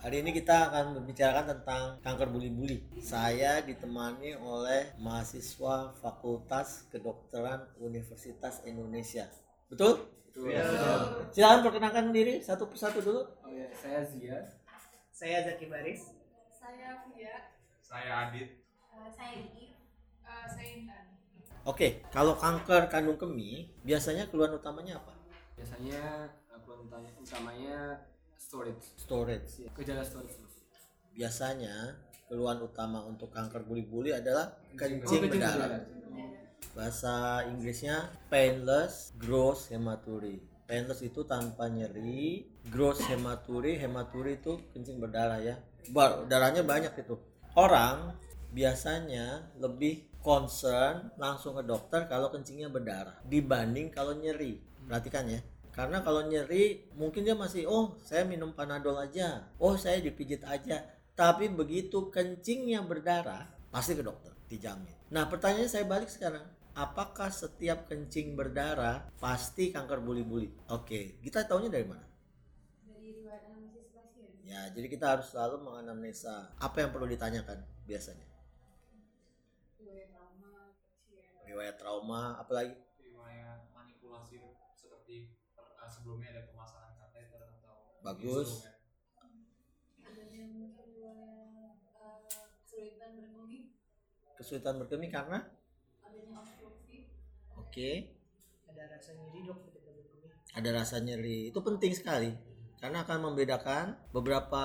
Hari ini kita akan membicarakan tentang kanker buli-buli. Saya ditemani oleh mahasiswa Fakultas Kedokteran Universitas Indonesia. Betul? Betul. Ya. Silakan perkenalkan diri satu persatu dulu. Oh ya, saya Zia. Saya Zaki Baris. Saya Via, Saya Adit. uh, saya Iki, uh, saya Intan. Oke, kalau kanker kandung kemih biasanya keluhan utamanya apa? Biasanya eh, keluhan utamanya, storage. Storage. Gejala storage. Biasanya keluhan utama untuk kanker buli-buli adalah Oh, kencing kencing berdarah. Bahasa Inggrisnya painless gross hematuria. Painless itu tanpa nyeri, gross hematuria, hematuria itu kencing berdarah ya. Bar- darahnya banyak itu. Orang biasanya lebih concern langsung ke dokter kalau kencingnya berdarah dibanding kalau nyeri. Perhatikan ya. Karena kalau nyeri mungkin dia masih oh saya minum panadol aja, oh saya dipijit aja. Tapi begitu kencingnya berdarah pasti ke dokter dijamin. Nah pertanyaannya saya balik sekarang. Apakah setiap kencing berdarah pasti kanker buli-buli? Oke, kita tahunya dari mana? Dari riwayat anamnesis pasien. Ya, jadi kita harus selalu menganamnesa apa yang perlu ditanyakan biasanya. Riwayat trauma, pasien. Riwayat trauma, apalagi Riwayat manipulasi seperti per- sebelumnya ada pemasangan kateter atau Bagus. instrumen. Mungkin riwayat uh, kesulitan berkemih, kesulitan berkemih karena? Adanya obstruksi, oke. Ada rasa nyeri dok ketika berkemih. ada rasa nyeri. Itu penting sekali. Karena akan membedakan beberapa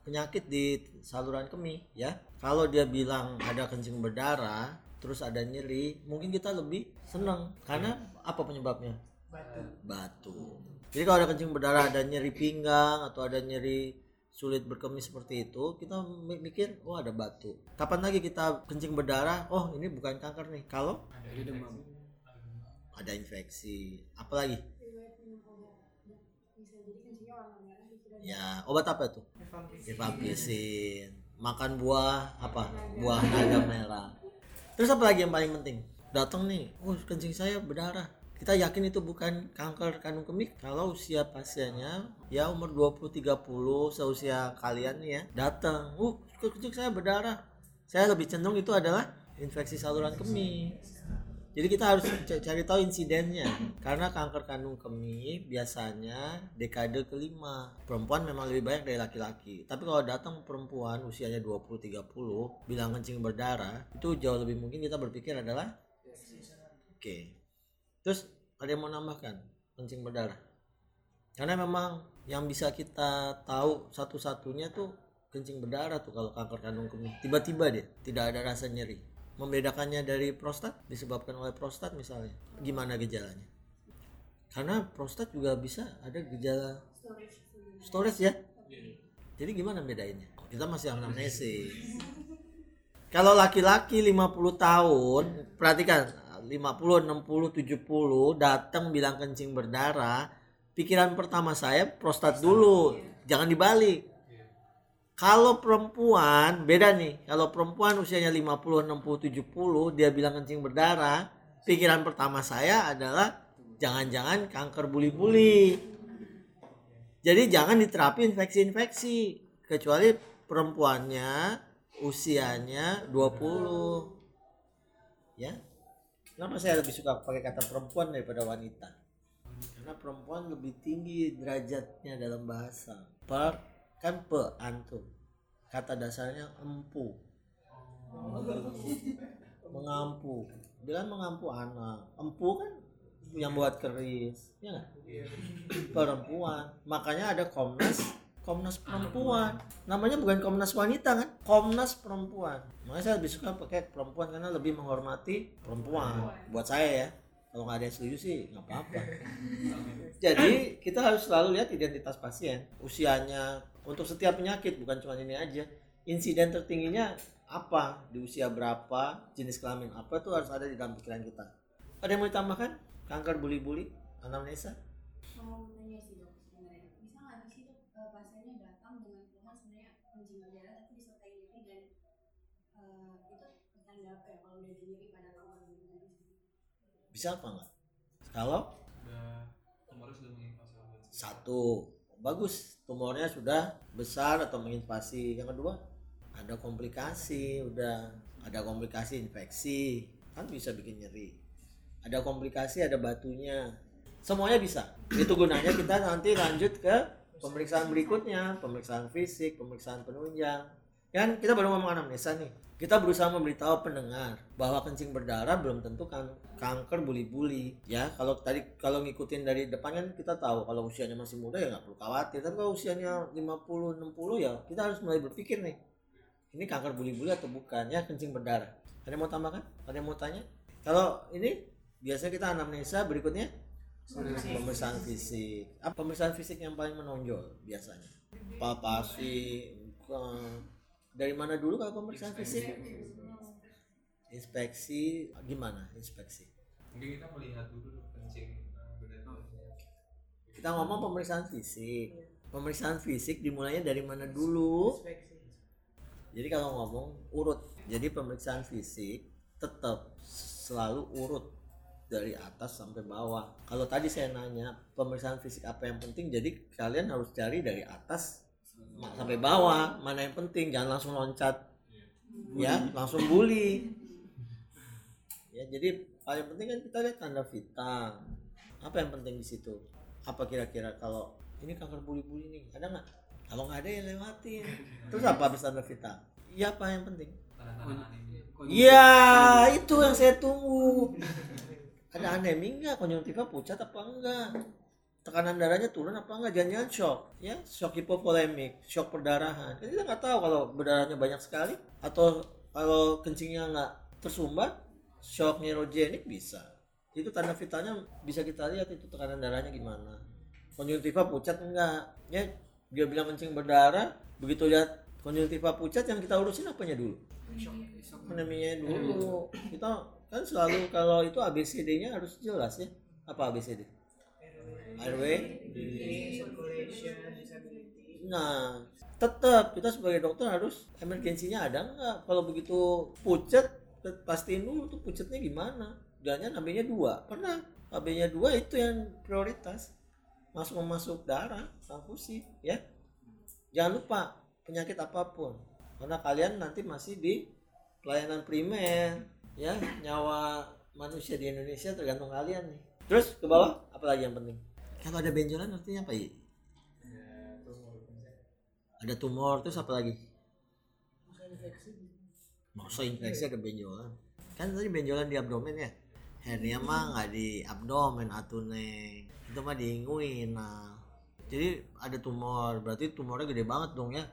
penyakit di saluran kemih ya. Kalau dia bilang ada kencing berdarah terus ada nyeri mungkin kita lebih senang karena apa penyebabnya Batu. batu. Jadi kalau ada kencing berdarah ada nyeri pinggang atau ada nyeri sulit berkemih seperti itu kita mi- mikir oh ada batu. Kapan lagi kita kencing berdarah? Oh ini bukan kanker nih. Kalau? Ada demam. ada infeksi. Apalagi? Ya obat apa tuh? Rifampicin. rifampicin makan buah apa? Buah naga merah. Terus apa lagi yang paling penting? Datang nih oh kencing saya berdarah kita yakin itu bukan kanker kandung kemih. Kalau usia pasiennya ya umur 20-30 seusia kalian nih ya datang uh kencing saya berdarah. Saya lebih cenderung itu adalah infeksi saluran kemih. Jadi kita harus cari tahu insidennya. Karena kanker kandung kemih biasanya dekade kelima. Perempuan memang lebih banyak dari laki-laki. Tapi kalau datang perempuan usianya 20-30 bilang kencing berdarah itu jauh lebih mungkin kita berpikir adalah oke terus ada yang mau nambahkan? Kencing berdarah. Karena memang yang bisa kita tahu satu-satunya tuh kencing berdarah tuh kalau kanker kandung kemih tiba-tiba dia tidak ada rasa nyeri. Membedakannya dari prostat disebabkan oleh prostat misalnya. Gimana gejalanya? Karena prostat juga bisa ada gejala storage ya. Jadi gimana bedainnya? Kita masih anamnesis kalau laki-laki 50 tahun perhatikan 50 60 70 datang bilang kencing berdarah pikiran pertama saya prostat dulu jangan dibalik kalau perempuan beda nih. Kalau perempuan usianya 50, 60, 70 dia bilang kencing berdarah, pikiran pertama saya adalah jangan-jangan kanker buli-buli. Jadi jangan diterapi infeksi-infeksi kecuali perempuannya usianya 20. Ya. Kenapa saya lebih suka pakai kata perempuan daripada wanita? Karena perempuan lebih tinggi derajatnya dalam bahasa. Per kan pe antum. Kata dasarnya empu. Mengampu. Dia kan mengampu anak. Empu kan yang buat keris ya nggak? Perempuan. Makanya ada komnas komnas perempuan. namanya bukan komnas wanita kan? Komnas perempuan. Makanya saya lebih suka pakai perempuan karena lebih menghormati perempuan. Buat saya ya. Kalau nggak ada yang setuju sih nggak apa-apa. Jadi kita harus selalu lihat identitas pasien. Usianya untuk setiap penyakit bukan cuma ini aja. Insiden tertingginya apa? Di usia berapa? Jenis kelamin apa? Itu harus ada di dalam pikiran kita. Ada yang mau ditambahkan? Kanker buli-buli anamnesa? Mau nanya sih dok eh, pasiennya datang dengan keluhan sebenarnya kencing berdarah tapi disertai nyeri dan eh, itu tanda apa ya kalau udah ada nyeri pada kamar gitu bisa apa enggak kalau Udah tumornya sudah menginvasi organ. satu. Bagus tumornya sudah besar atau menginvasi. Yang kedua ada komplikasi udah ada komplikasi infeksi. Kan bisa bikin nyeri. Ada komplikasi ada batunya. Semuanya bisa. Itu gunanya kita nanti lanjut ke pemeriksaan berikutnya pemeriksaan fisik pemeriksaan penunjang. Kan kita baru ngomong anamnesa nih. Kita berusaha memberitahu pendengar bahwa kencing berdarah belum tentu kan kanker buli-buli. Ya kalau tadi kalau ngikutin dari depan kan kita tahu kalau usianya masih muda ya nggak perlu khawatir. Tapi kalau usianya 50 60 ya kita harus mulai berpikir nih ini kanker buli-buli atau bukan? Ya kencing berdarah. Ada yang mau tambahkan? Ada yang mau tanya? Kalau ini biasanya kita anamnesa berikutnya pemeriksaan fisik. Apa pemeriksaan fisik yang paling menonjol biasanya. Palpasi bukan. dari mana dulu kalau pemeriksaan fisik? Inspeksi gimana inspeksi? Mungkin kita melihat dulu kencing eh, kita ngomong pemeriksaan fisik. Pemeriksaan fisik dimulainya dari mana dulu? Inspeksi. jadi kalau ngomong urut. Jadi pemeriksaan fisik tetap selalu urut dari atas sampai bawah. Kalau tadi saya nanya pemeriksaan fisik apa yang penting jadi kalian harus cari dari atas sampai bawah. Mana yang penting jangan langsung loncat. Ya langsung bully. Ya jadi paling penting kan kita lihat tanda vital. Apa yang penting di situ? Apa kira-kira kalau ini kanker buli-buli nih ada nggak? Kalau nggak ada ya lewatin. Terus apa habis tanda vital? Iya apa yang penting? Iya, itu yang saya tunggu. Ada anemi enggak? Konjungtiva pucat apa enggak? Tekanan darahnya turun apa enggak? Jangan-jangan shock, ya? Shock hipovolemik, shock perdarahan. Kan kita nggak tahu kalau berdarahnya banyak sekali atau kalau kencingnya nggak tersumbat, shock neurogenik bisa. Itu tanda vitalnya bisa kita lihat itu tekanan darahnya gimana. Konjungtiva pucat enggak? Ya, dia bilang kencing berdarah, begitu lihat konjungtiva pucat yang kita urusin apanya dulu? anemia dulu kita kan selalu kalau itu ABCD-nya harus jelas ya. Apa ABCD RW nah tetap kita sebagai dokter harus emergensinya ada nggak? Kalau begitu pucat tet- pastiin dulu tuh pucatnya gimana. Jangan AB-nya dua. Pernah AB-nya dua itu yang prioritas. Masuk masuk darah transfusi ya. Jangan lupa penyakit apa pun. Karena kalian nanti masih di pelayanan primer ya nyawa manusia di Indonesia tergantung kalian nih. Terus? Ke bawah apalagi yang penting? Kalau ada benjolan artinya apa ya ada tumor terus apa lagi? Masa infeksi ada benjolan. Kan tadi benjolan di abdomen ya? Hernia mah nggak di abdomen atune. Itu mah di inguinal jadi ada tumor. Berarti tumornya gede banget dong ya?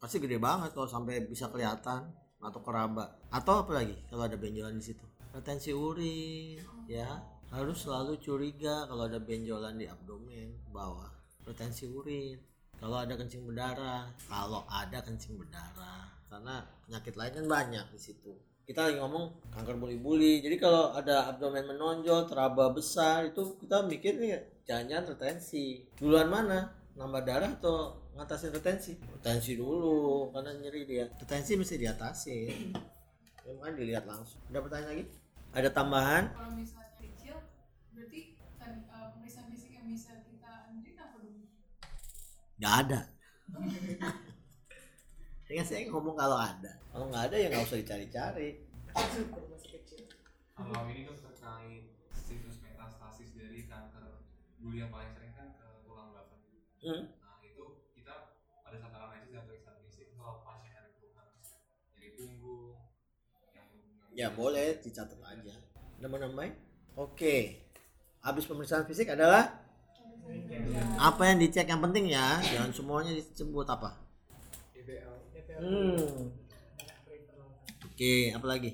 Pasti gede banget kalau sampai bisa kelihatan atau keraba. Atau apa lagi kalau ada benjolan di situ? Retensi urin ya. Harus selalu curiga kalau ada benjolan di abdomen bawah. Retensi urin. Kalau ada kencing berdarah kalau ada kencing berdarah. Karena penyakit lain kan banyak di situ. Kita lagi ngomong kanker buli-buli. Jadi kalau ada abdomen menonjol teraba besar itu kita mikir nih jangan-jangan retensi. Duluan mana? Nambah darah atau ngatasin retensi. Retensi dulu karena nyeri dia. Retensi mesti diatasi ya, kan dilihat langsung. Ada pertanyaan lagi? Ada tambahan? Kalau misalnya kecil berarti kan eh, pemeriksaan fisik yang bisa kita anjurin apa dulu? Nggak ada. Dengan saya ngomong kalau ada. Kalau nggak ada ya nggak usah dicari-cari. Syukur masih kecil. kalau ini kan terkait situs metastasis dari kanker bulu yang paling sering kan ke tulang belakang. Hmm. nah itu kita pada saat analisis dan pemeriksaan fisik kalau pasien ada keluhan jadi punggung yang ya boleh dicatat aja. Nambahin oke. Habis pemeriksaan fisik adalah? Apa yang dicek yang penting ya jangan semuanya disebut apa? Hmm. oke apa lagi?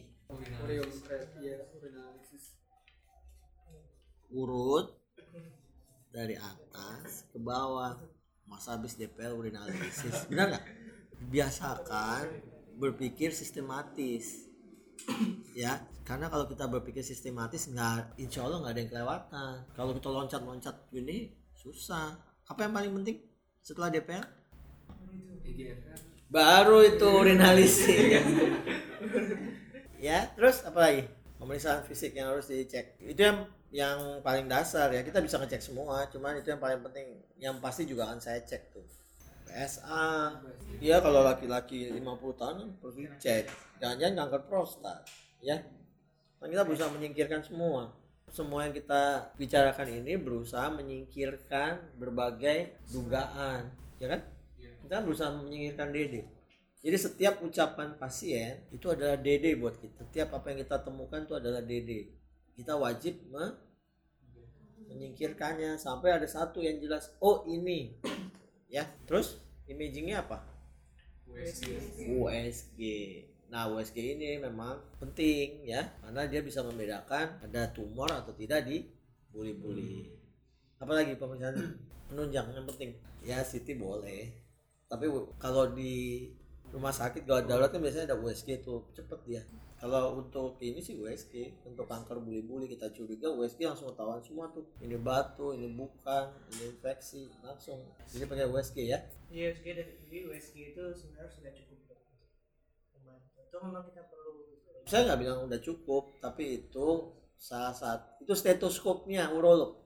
Urut dari atas ke bawah. Masa habis DPL urinalisis. Benar nggak? Biasakan berpikir sistematis ya karena kalau kita berpikir sistematis nggak insya Allah nggak ada yang kelewatan. Kalau kita loncat-loncat gini susah. Apa yang paling penting setelah IGFR baru itu urinalisis ya terus apa lagi? Pemeriksaan fisik yang harus dicek. Itu yang yang paling dasar ya. Kita bisa ngecek semua cuman itu yang paling penting. Yang pasti juga akan saya cek tuh. PSA ya kalau laki-laki 50 tahun perlu dicek. Jangan-jangan kanker prostat ya. Kan kita berusaha menyingkirkan semua. Semua yang kita bicarakan ini berusaha menyingkirkan berbagai dugaan. Ya kan? Kita berusaha menyingkirkan DD jadi setiap ucapan pasien itu adalah DD buat kita. Setiap apa yang kita temukan itu adalah DD kita wajib me- menyingkirkannya sampai ada satu yang jelas oh ini. Ya terus imagingnya apa? USG nah USG ini memang penting ya karena dia bisa membedakan ada tumor atau tidak di buli-buli. Apalagi pemeriksaan penunjang yang penting. Ya CT boleh tapi kalau di rumah sakit gawat darurat kan biasanya ada USG tuh cepet dia. Kalau untuk ini sih USG untuk kanker buli-buli kita curiga USG langsung ketahuan semua tuh. Ini batu ini bukan ini infeksi langsung. Jadi pakai USG ya. USG dan jadi USG itu sebenarnya sudah cukup. Itu memang kita perlu saya nggak bilang udah cukup tapi itu salah satu itu stetoskopnya urolog.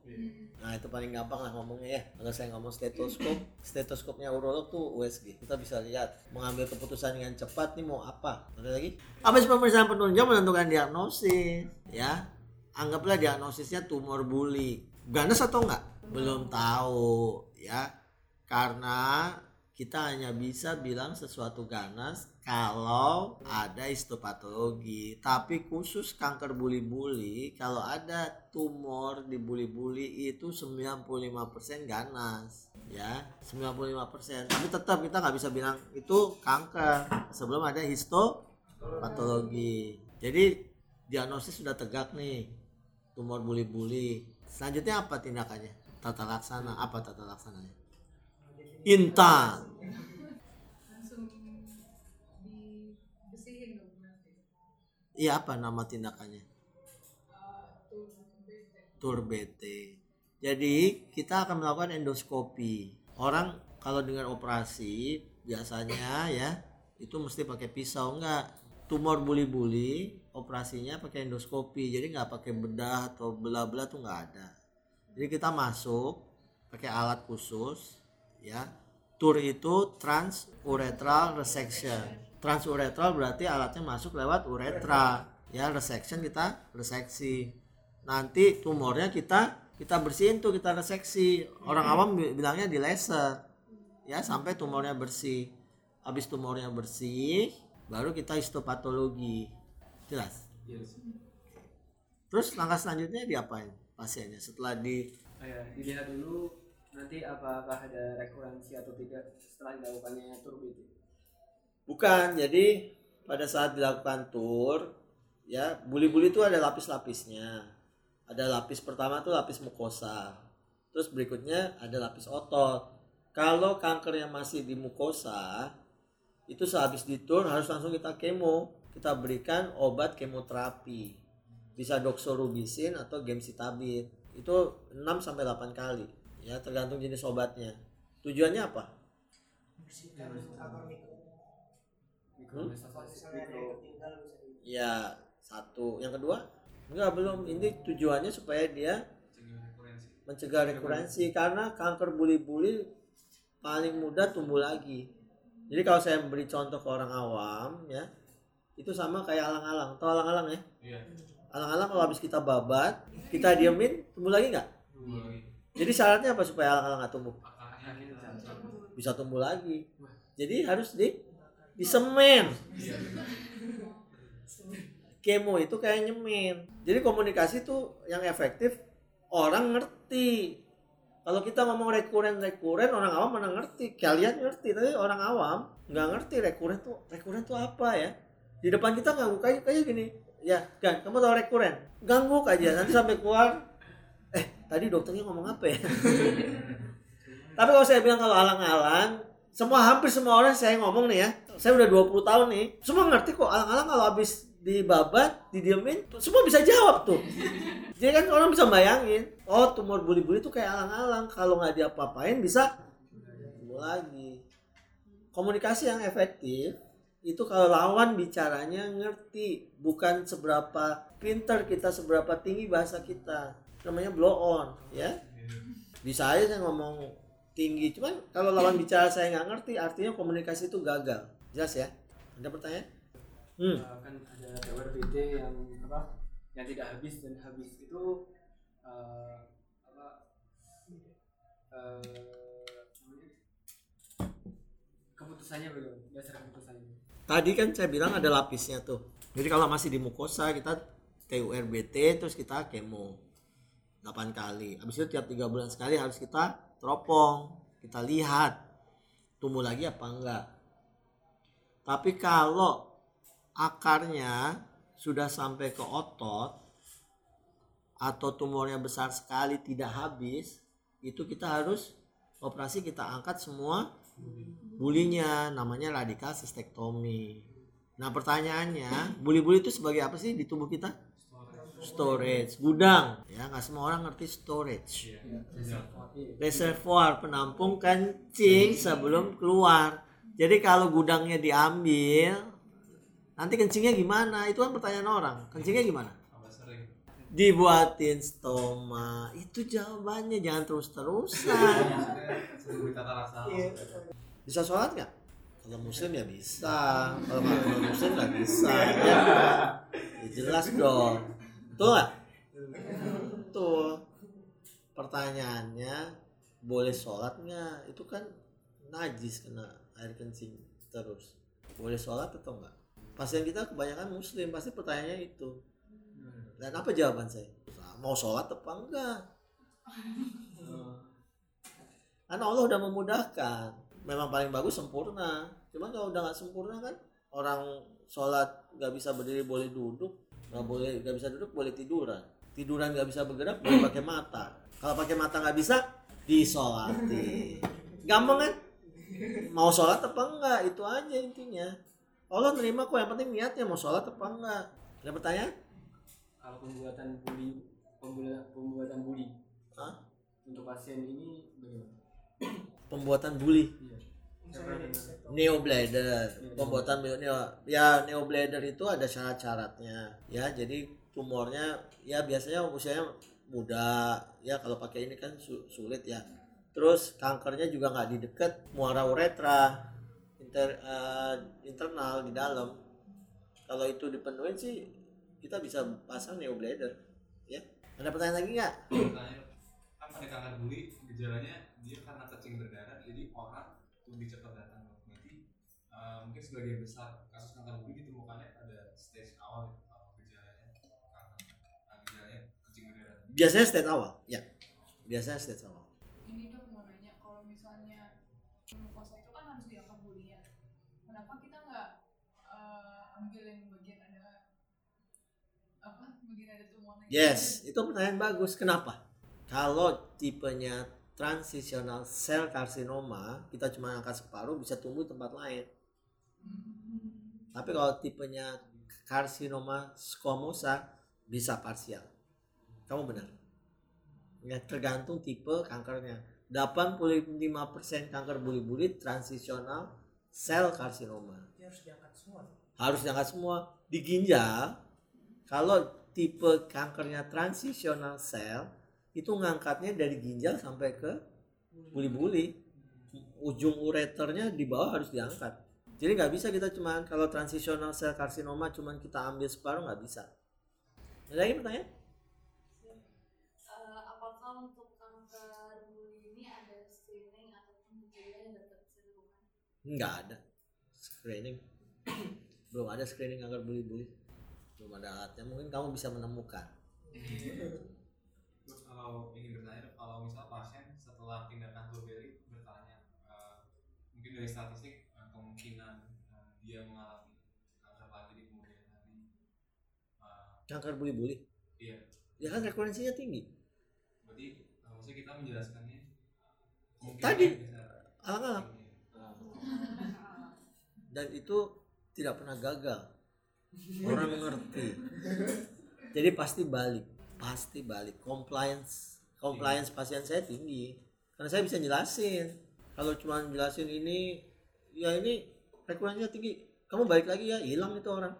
Nah itu paling gampang lah ngomongnya ya. Kalau saya ngomong stetoskop stetoskopnya urolog tuh USG kita bisa lihat mengambil keputusan dengan cepat nih mau apa. Ada lagi? Habis pemeriksaan penunjang menentukan diagnosis? Ya anggaplah diagnosisnya tumor buli. Ganas atau enggak belum tahu ya. Karena kita hanya bisa bilang sesuatu ganas kalau ada histopatologi tapi khusus kanker buli-buli kalau ada tumor di buli-buli itu 95% ganas ya 95% tapi tetap kita nggak bisa bilang itu kanker sebelum ada histopatologi. Jadi diagnosis sudah tegak nih tumor buli-buli. Selanjutnya apa tindakannya? Tata laksana apa tata laksananya? Intan iya apa nama tindakannya tur BT. Jadi kita akan melakukan endoskopi. Orang kalau dengan operasi biasanya ya itu mesti pakai pisau enggak. Tumor buli-buli operasinya pakai endoskopi. Jadi nggak pakai bedah atau belah-belah tuh nggak ada. Jadi kita masuk pakai alat khusus ya. Tur itu transurethral resection. Transurethral berarti alatnya masuk lewat uretra. Ya, resection kita reseksi nanti tumornya kita kita bersihin tuh kita reseksi orang awam bi- bilangnya di laser ya sampai tumornya bersih habis tumornya bersih baru kita histopatologi jelas Yes. terus langkah selanjutnya diapain pasiennya setelah di Oh ya, dilihat dulu nanti apakah ada rekurensi atau tidak setelah dilakukannya turbid. Bukan jadi pada saat dilakukan tur ya buli-buli itu ada lapis-lapisnya. Ada lapis pertama tuh lapis mukosa. Terus berikutnya ada lapis otot. Kalau kankernya masih di mukosa itu sehabis ditur harus langsung kita kemo. Kita berikan obat kemoterapi. Bisa doxorubicin atau gemcitabine. Itu 6 sampai 8 kali ya tergantung jenis obatnya. Tujuannya apa akar mikro. Mikro Kalau misalnya ada yang ketinggal bisa di Ya satu. Yang kedua enggak belum. Ini tujuannya supaya dia mencegah rekurensi karena kanker buli-buli paling mudah tumbuh lagi. Jadi kalau saya beri contoh ke orang awam ya itu sama kayak alang-alang. Tahu alang-alang ya? Iya. Alang-alang kalau habis kita babat, kita diemin, tumbuh lagi nggak? Jadi syaratnya apa supaya alang-alang nggak tumbuh? Akarnya kita Bisa tumbuh lagi. Jadi harus di disemen. Iya. kemo itu kayak nyemen. Jadi komunikasi tuh yang efektif orang ngerti. Kalau kita ngomong rekuren rekuren orang awam mana ngerti. Kalian ngerti tapi orang awam nggak ngerti rekuren tuh rekuren tuh apa ya. Di depan kita nggak kayak kayak gini. Ya kan kamu tahu rekuren ganggu aja nanti sampai keluar. Eh tadi dokternya ngomong apa ya? tapi kalau saya bilang kalau alang-alang semua hampir semua orang saya ngomong nih ya saya udah 20 tahun nih. Semua ngerti kok alang-alang kalau habis dibabat didiemin semua bisa jawab tuh. Jadi kan orang bisa bayangin oh tumor buli-buli tuh kayak alang-alang. Kalau nggak diapa-apain bisa tumbuh lagi. Komunikasi yang efektif itu kalau lawan bicaranya ngerti. Bukan seberapa pinter kita seberapa tinggi bahasa kita. Namanya blow on ya. Bisa aja saya ngomong tinggi cuman kalau lawan bicara saya nggak ngerti artinya komunikasi itu gagal jelas ya? Ada pertanyaan? Hmm. Uh, kan ada TWRBT yang apa yang tidak habis dan habis itu uh, apa uh, keputusannya bagaimana dasar keputusannya. Tadi kan saya bilang ada lapisnya tuh. Jadi kalau masih di mukosa kita TURBT terus kita kemo. 8 kali. Habis itu tiap tiga bulan sekali harus kita teropong. Kita lihat. Tumbuh lagi apa enggak tapi kalau akarnya sudah sampai ke otot atau tumornya besar sekali tidak habis itu kita harus operasi kita angkat semua bulinya namanya radikal sistektomi. Nah pertanyaannya, buli-buli itu sebagai apa sih di tubuh kita? Storage, gudang. Ya nggak semua orang ngerti storage. Reservoir penampung kencing sebelum keluar. Jadi kalau gudangnya diambil, nanti kencingnya gimana? Itu kan pertanyaan orang. Kencingnya gimana? Dibuatin stoma. Itu jawabannya. Jangan terus-terusan. Laksana. Iya. bisa sholat nggak kalau muslim ya bisa kalau non muslim nggak bisa ya, ya jelas dong betul nggak betul pertanyaannya boleh sholat nggak itu kan najis kena air kencing terus. Boleh sholat atau enggak? Pasien kita kebanyakan muslim pasti pertanyaannya itu. Dan apa jawaban saya? Mau sholat apa enggak? Karena Allah udah memudahkan. Memang paling bagus sempurna. Cuman kalau udah nggak sempurna kan orang sholat nggak bisa berdiri boleh duduk. Nggak boleh nggak bisa duduk boleh tiduran. Tiduran nggak bisa bergerak boleh pakai mata. Kalau pakai mata nggak bisa disolati gampang kan mau sholat apa enggak? Itu aja intinya. Allah nerima kok yang penting niatnya mau sholat apa enggak. Ada pertanyaan? Kalau pembuatan buli pembuatan pembuatan buli Hah? untuk pasien ini bagaimana? pembuatan bully Iya. Di situ. neoblader pembuatan neo. Ya neoblader itu ada syarat-syaratnya. Ya jadi tumornya ya biasanya usianya muda. Ya kalau pakai ini kan su- sulit ya terus kankernya juga nggak di dekat muara uretra inter, eh, internal di dalam. Kalau itu dipenuhin sih kita bisa pasang neoblader ya. Ada pertanyaan lagi nggak? Kan pada kanker buli gejalanya dia karena kencing berdarah jadi orang lebih cepat datang. Berarti eh, mungkin sebagian besar kasus kanker buli ditemukannya pada stage awal ya, gejalanya kanker nah, gejalanya kencing berdarah. Biasanya stage awal ya. Biasanya stage awal itu kan harus diangkat bulinya kenapa kita nggak eh, ambil yang bagian ada apa bagian ada tumornya Yes, itu pertanyaan bagus. Kenapa? Kalau tipenya transitional cell carcinoma, kita cuma angkat separuh bisa tumbuh di tempat lain. Tapi kalau tipenya karsinoma squamosa bisa parsial. Kamu benar. Ya, tergantung tipe kankernya. 85% kanker buli-buli transitional cell carcinoma Dia harus diangkat semua. harus diangkat semua. Di ginjal kalau tipe kankernya transitional cell itu ngangkatnya dari ginjal sampai ke buli-buli. Ujung ureternya di bawah harus diangkat. Jadi nggak bisa kita cuman kalau transitional cell carcinoma cuman kita ambil separuh nggak bisa. Ada lagi pertanyaan Eh, apakah untuk kanker buli ini ada screening ataupun gejala yang dapat bisa dilakukan? Nggak ada. Screening. Belum ada screening kanker buli-buli belum ada alatnya. Mungkin kamu bisa menemukan. Terus kalau ingin bertanya kalau misal pasien setelah tindakan blueberry bertanya eh, mungkin dari statistik eh, kemungkinan eh, dia mengalami kanker lagi di kemudian hari. Kanker buli-buli? Iya. Ya kan rekurensinya tinggi. Berarti maksudnya kita menjelaskannya kemungkinan Tadi. bisa alang-alang dan itu tidak pernah gagal. Orang mengerti. Jadi pasti balik pasti balik. Compliance compliance pasien saya tinggi. Karena saya bisa jelasin. Kalau cuma jelasin ini ya ini frekuensinya tinggi. Kamu balik lagi ya hilang itu orang.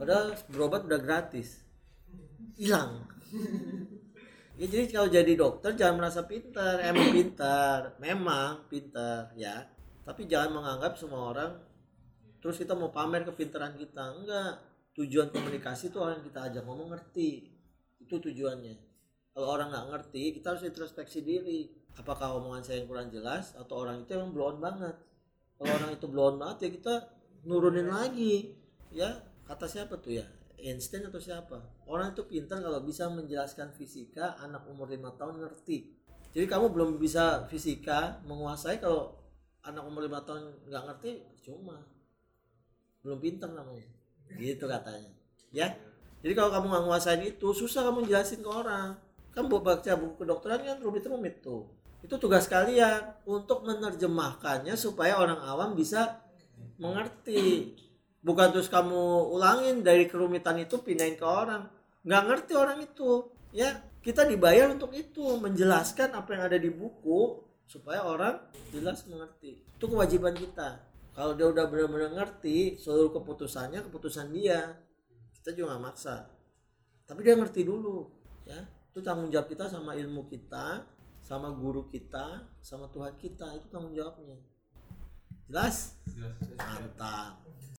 Padahal berobat udah gratis. Hilang. Ya jadi kalau jadi dokter jangan merasa pintar, emang pintar, memang pintar ya. Tapi jangan menganggap semua orang terus kita mau pamer kepintaran kita. Enggak. Tujuan komunikasi itu orang yang kita ajak ngomong ngerti. Itu tujuannya. Kalau orang nggak ngerti, kita harus introspeksi diri. Apakah omongan saya yang kurang jelas atau orang itu emang blow on banget? Kalau orang itu blow on banget ya kita nurunin lagi. Ya, kata siapa tuh ya? Einstein atau siapa? Orang itu pintar kalau bisa menjelaskan fisika, anak umur 5 tahun ngerti. Jadi kamu belum bisa fisika menguasai kalau anak umur 5 tahun nggak ngerti cuma belum pintar namanya. Gitu katanya. Ya. Jadi kalau kamu nggak nguasain itu susah kamu jelasin ke orang. Kan buat baca buku kedokteran kan rumit-rumit tuh. Itu tugas kalian untuk menerjemahkannya supaya orang awam bisa mengerti bukan terus kamu ulangin dari kerumitan itu pindahin ke orang nggak ngerti orang itu ya kita dibayar untuk itu menjelaskan apa yang ada di buku supaya orang jelas mengerti itu kewajiban kita kalau dia udah benar-benar ngerti seluruh keputusannya keputusan dia kita juga nggak maksa. Tapi dia ngerti dulu ya. Itu tanggung jawab kita sama ilmu kita sama guru kita sama Tuhan kita. Itu tanggung jawabnya. Jelas? Jelas. mantap